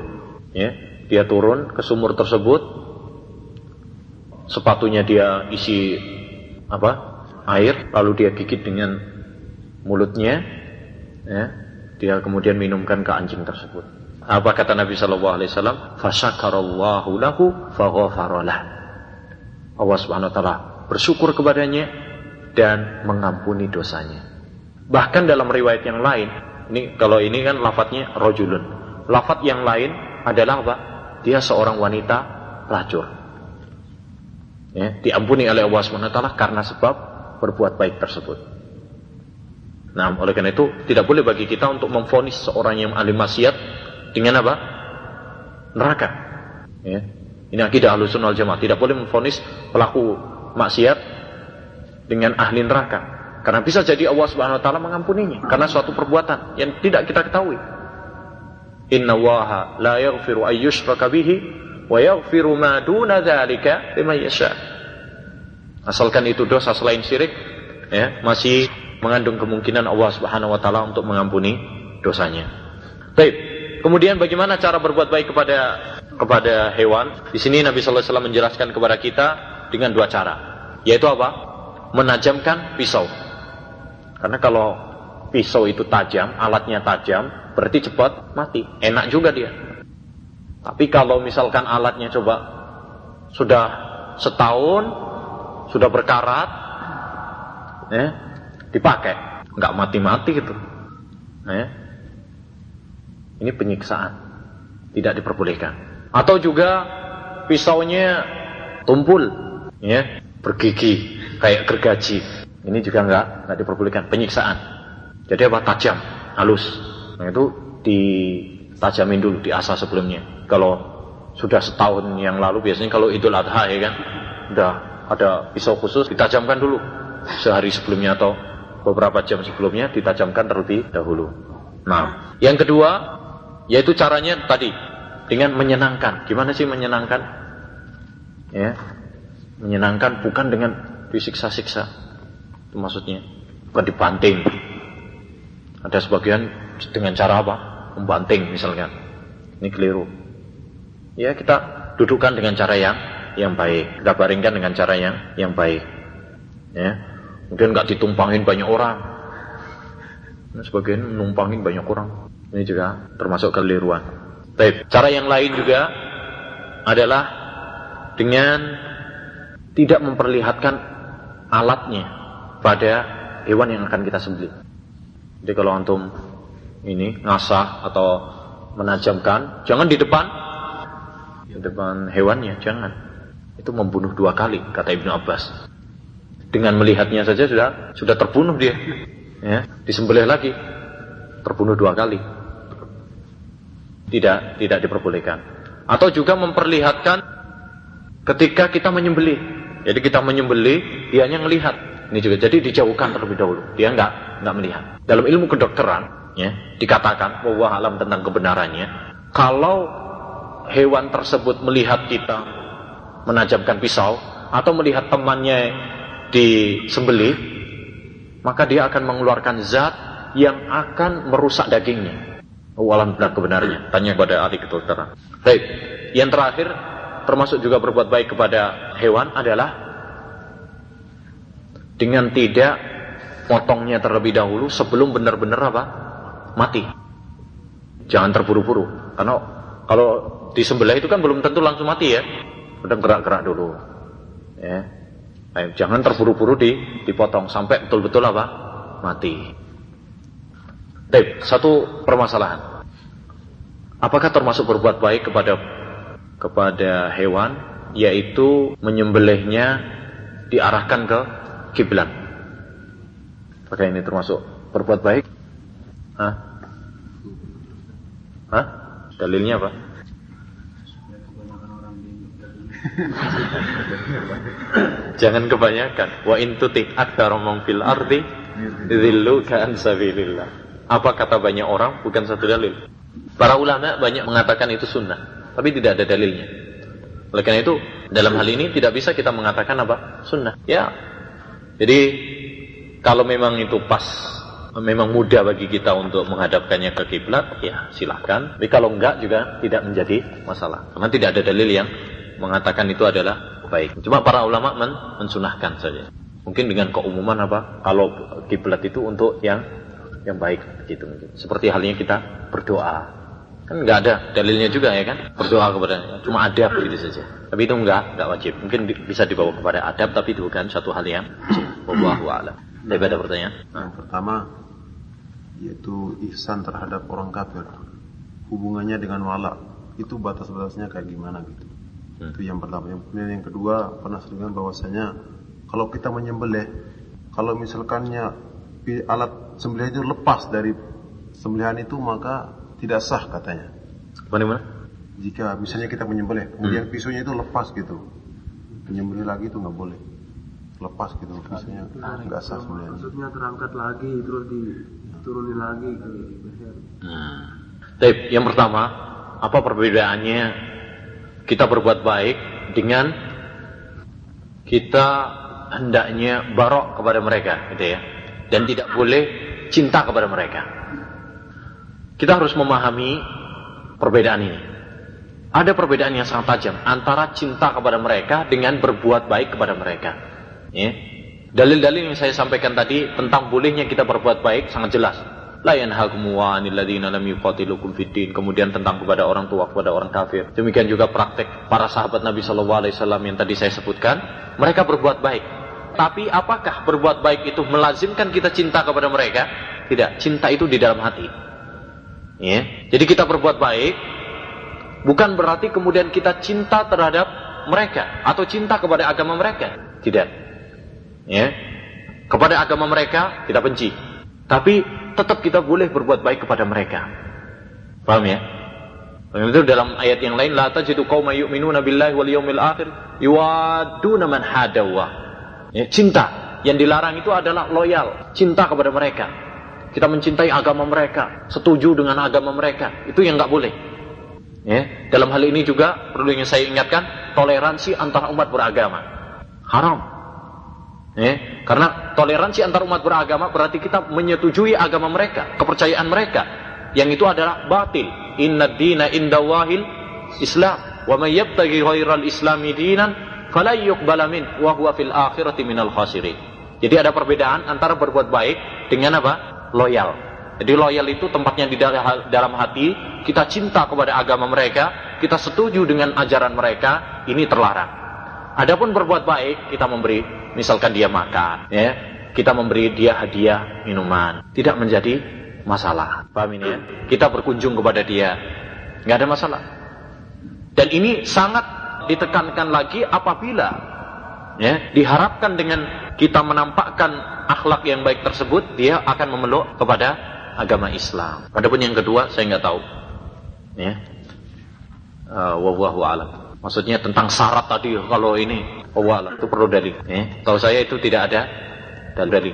ya, dia turun ke sumur tersebut. Sepatunya dia isi apa? Air, lalu dia gigit dengan mulutnya, ya, dia kemudian minumkan ke anjing tersebut. Apa kata Nabi Shallallahu Alaihi Wasallam? Fasyakarallahu lahu. Allah Subhanahu Wa Taala bersyukur kepadanya dan mengampuni dosanya. Bahkan dalam riwayat yang lain, ini kalau ini kan lafadznya rojulun. Lafadz yang lain adalah apa? Dia seorang wanita pelacur. Ya, diampuni oleh Allah Taala karena sebab berbuat baik tersebut. Nah, oleh karena itu tidak boleh bagi kita untuk memfonis seorang yang ahli maksiat dengan apa? Neraka. Ya. Ini akidah ahlu sunnah jamaah. Tidak boleh memfonis pelaku maksiat dengan ahli neraka. Karena bisa jadi Allah subhanahu wa ta'ala mengampuninya. Karena suatu perbuatan yang tidak kita ketahui. Inna waha la yaghfiru ayyushraka bihi wa yaghfiru ma duna dhalika lima yasha. Asalkan itu dosa selain syirik, ya, masih mengandung kemungkinan Allah Subhanahu wa taala untuk mengampuni dosanya. Baik. Kemudian bagaimana cara berbuat baik kepada kepada hewan? Di sini Nabi sallallahu alaihi wasallam menjelaskan kepada kita dengan dua cara. Yaitu apa? Menajamkan pisau. Karena kalau pisau itu tajam, alatnya tajam, berarti cepat mati. Enak juga dia. Tapi kalau misalkan alatnya coba sudah setahun, sudah berkarat, eh, dipakai, nggak mati-mati gitu. Ya. Ini penyiksaan, tidak diperbolehkan. Atau juga pisaunya tumpul, ya, bergigi kayak gergaji. Ini juga nggak nggak diperbolehkan, penyiksaan. Jadi apa tajam, halus. Nah itu ditajamin dulu, diasah sebelumnya. Kalau sudah setahun yang lalu biasanya kalau Idul Adha ya kan, udah ada pisau khusus ditajamkan dulu sehari sebelumnya atau beberapa jam sebelumnya ditajamkan terlebih dahulu. Nah, yang kedua yaitu caranya tadi dengan menyenangkan. Gimana sih menyenangkan? Ya, menyenangkan bukan dengan disiksa-siksa. Itu maksudnya. Bukan dibanting. Ada sebagian dengan cara apa? Membanting misalnya. Ini keliru. Ya kita dudukkan dengan cara yang yang baik. Kita baringkan dengan cara yang yang baik. Ya. Kemudian nggak ditumpangin banyak orang. Nah, sebagian numpangin banyak orang. Ini juga termasuk keliruan. Baik, cara yang lain juga adalah dengan tidak memperlihatkan alatnya pada hewan yang akan kita sembelih. Jadi kalau antum ini ngasah atau menajamkan, jangan di depan di depan hewannya, jangan. Itu membunuh dua kali, kata Ibnu Abbas. Dengan melihatnya saja sudah sudah terbunuh dia. Ya, disembelih lagi. Terbunuh dua kali. Tidak tidak diperbolehkan. Atau juga memperlihatkan ketika kita menyembelih. Jadi kita menyembelih, dianya ngelihat. Ini juga jadi dijauhkan terlebih dahulu. Dia nggak nggak melihat. Dalam ilmu kedokteran, ya dikatakan bahwa alam tentang kebenarannya. Kalau hewan tersebut melihat kita menajamkan pisau atau melihat temannya disembelih, maka dia akan mengeluarkan zat yang akan merusak dagingnya. Walam benar kebenarnya. Tanya kepada ahli kedokteran. Baik. Yang terakhir, termasuk juga berbuat baik kepada hewan adalah dengan tidak potongnya terlebih dahulu sebelum benar-benar apa? Mati. Jangan terburu-buru. Karena kalau disembelih itu kan belum tentu langsung mati ya. Udah gerak-gerak dulu. Ya. Ayo, jangan terburu-buru di, dipotong sampai betul-betul apa? Mati. Baik, satu permasalahan. Apakah termasuk berbuat baik kepada kepada hewan yaitu menyembelihnya diarahkan ke kiblat? Apakah ini termasuk berbuat baik? Hah? Hah? Dalilnya apa? Jangan kebanyakan. Wa in tuti aktsara fil ardi dzilluka an sabilillah. Apa kata banyak orang bukan satu dalil. Para ulama banyak mengatakan itu sunnah, tapi tidak ada dalilnya. Oleh karena itu, dalam hal ini tidak bisa kita mengatakan apa? Sunnah. Ya. Jadi kalau memang itu pas memang mudah bagi kita untuk menghadapkannya ke kiblat, ya silahkan. Tapi kalau enggak juga tidak menjadi masalah. Karena tidak ada dalil yang mengatakan itu adalah baik. Cuma para ulama men mensunahkan saja. Mungkin dengan keumuman apa? Kalau kiblat itu untuk yang yang baik gitu. Seperti halnya kita berdoa. Kan nggak ada dalilnya juga ya kan? Berdoa kepada cuma adab gitu saja. Tapi itu enggak, enggak wajib. Mungkin bisa dibawa kepada adab tapi itu bukan satu hal yang wallahu a'lam. Tapi ada pertanyaan? Yang pertama yaitu ihsan terhadap orang kafir. Hubungannya dengan wala itu batas-batasnya kayak gimana gitu. Hmm. Itu yang pertama. Yang, kemudian yang kedua pernah dengan bahwasanya kalau kita menyembelih, kalau misalkannya alat sembelihan itu lepas dari sembelihan itu maka tidak sah katanya. Bagaimana? Jika misalnya kita menyembelih, kemudian hmm. pisaunya itu lepas gitu, menyembelih lagi itu nggak boleh, lepas gitu, pisaunya nggak sah sebenarnya. Maksudnya terangkat lagi terus diturunin lagi ke leher. Hmm. Tapi yang pertama, apa perbedaannya kita berbuat baik dengan kita hendaknya barok kepada mereka, gitu ya, dan tidak boleh cinta kepada mereka. Kita harus memahami perbedaan ini. Ada perbedaan yang sangat tajam antara cinta kepada mereka dengan berbuat baik kepada mereka. Ya. Dalil-dalil yang saya sampaikan tadi tentang bolehnya kita berbuat baik sangat jelas. La yanhakum wa. Kemudian tentang kepada orang tua, kepada orang kafir. Demikian juga praktek para sahabat Nabi sallallahu alaihi wasallam yang tadi saya sebutkan, mereka berbuat baik. Tapi apakah berbuat baik itu melazimkan kita cinta kepada mereka? Tidak, cinta itu di dalam hati. Ya. Jadi kita berbuat baik bukan berarti kemudian kita cinta terhadap mereka atau cinta kepada agama mereka. Tidak. Ya. Kepada agama mereka kita benci. Tapi tetap kita boleh berbuat baik kepada mereka. Paham ya? Itu dalam ayat yang lain la tajidu qauma yu'minuna billahi wal yawmil akhir yuwaduna man hadawa. Ya, cinta yang dilarang itu adalah loyal, cinta kepada mereka. Kita mencintai agama mereka, setuju dengan agama mereka, itu yang nggak boleh. Ya, dalam hal ini juga perlu ingin saya ingatkan toleransi antara umat beragama haram. Ya, karena toleransi antar umat beragama berarti kita menyetujui agama mereka, kepercayaan mereka. Yang itu adalah batil. Inna dina indawahil Islam. Wa may yabtaghi ghairal islami dinan fala yuqbala min wa huwa fil akhirati minal. Jadi ada perbedaan antara berbuat baik dengan apa? Loyal. Jadi loyal itu tempatnya di dalam hati, kita cinta kepada agama mereka, kita setuju dengan ajaran mereka, ini terlarang. Adapun berbuat baik, kita memberi, misalkan dia makan, ya, kita memberi dia hadiah minuman, tidak menjadi masalah. Paham ini ya? Kita berkunjung kepada dia, nggak ada masalah. Dan ini sangat ditekankan lagi apabila ya diharapkan dengan kita menampakkan akhlak yang baik tersebut, dia akan memeluk kepada agama Islam. Adapun yang kedua saya nggak tahu. Ya. Uh, wallahu alam. Maksudnya tentang syarat tadi kalau ini wallahu itu perlu dalil. Ya. Tahu saya itu tidak ada dalil.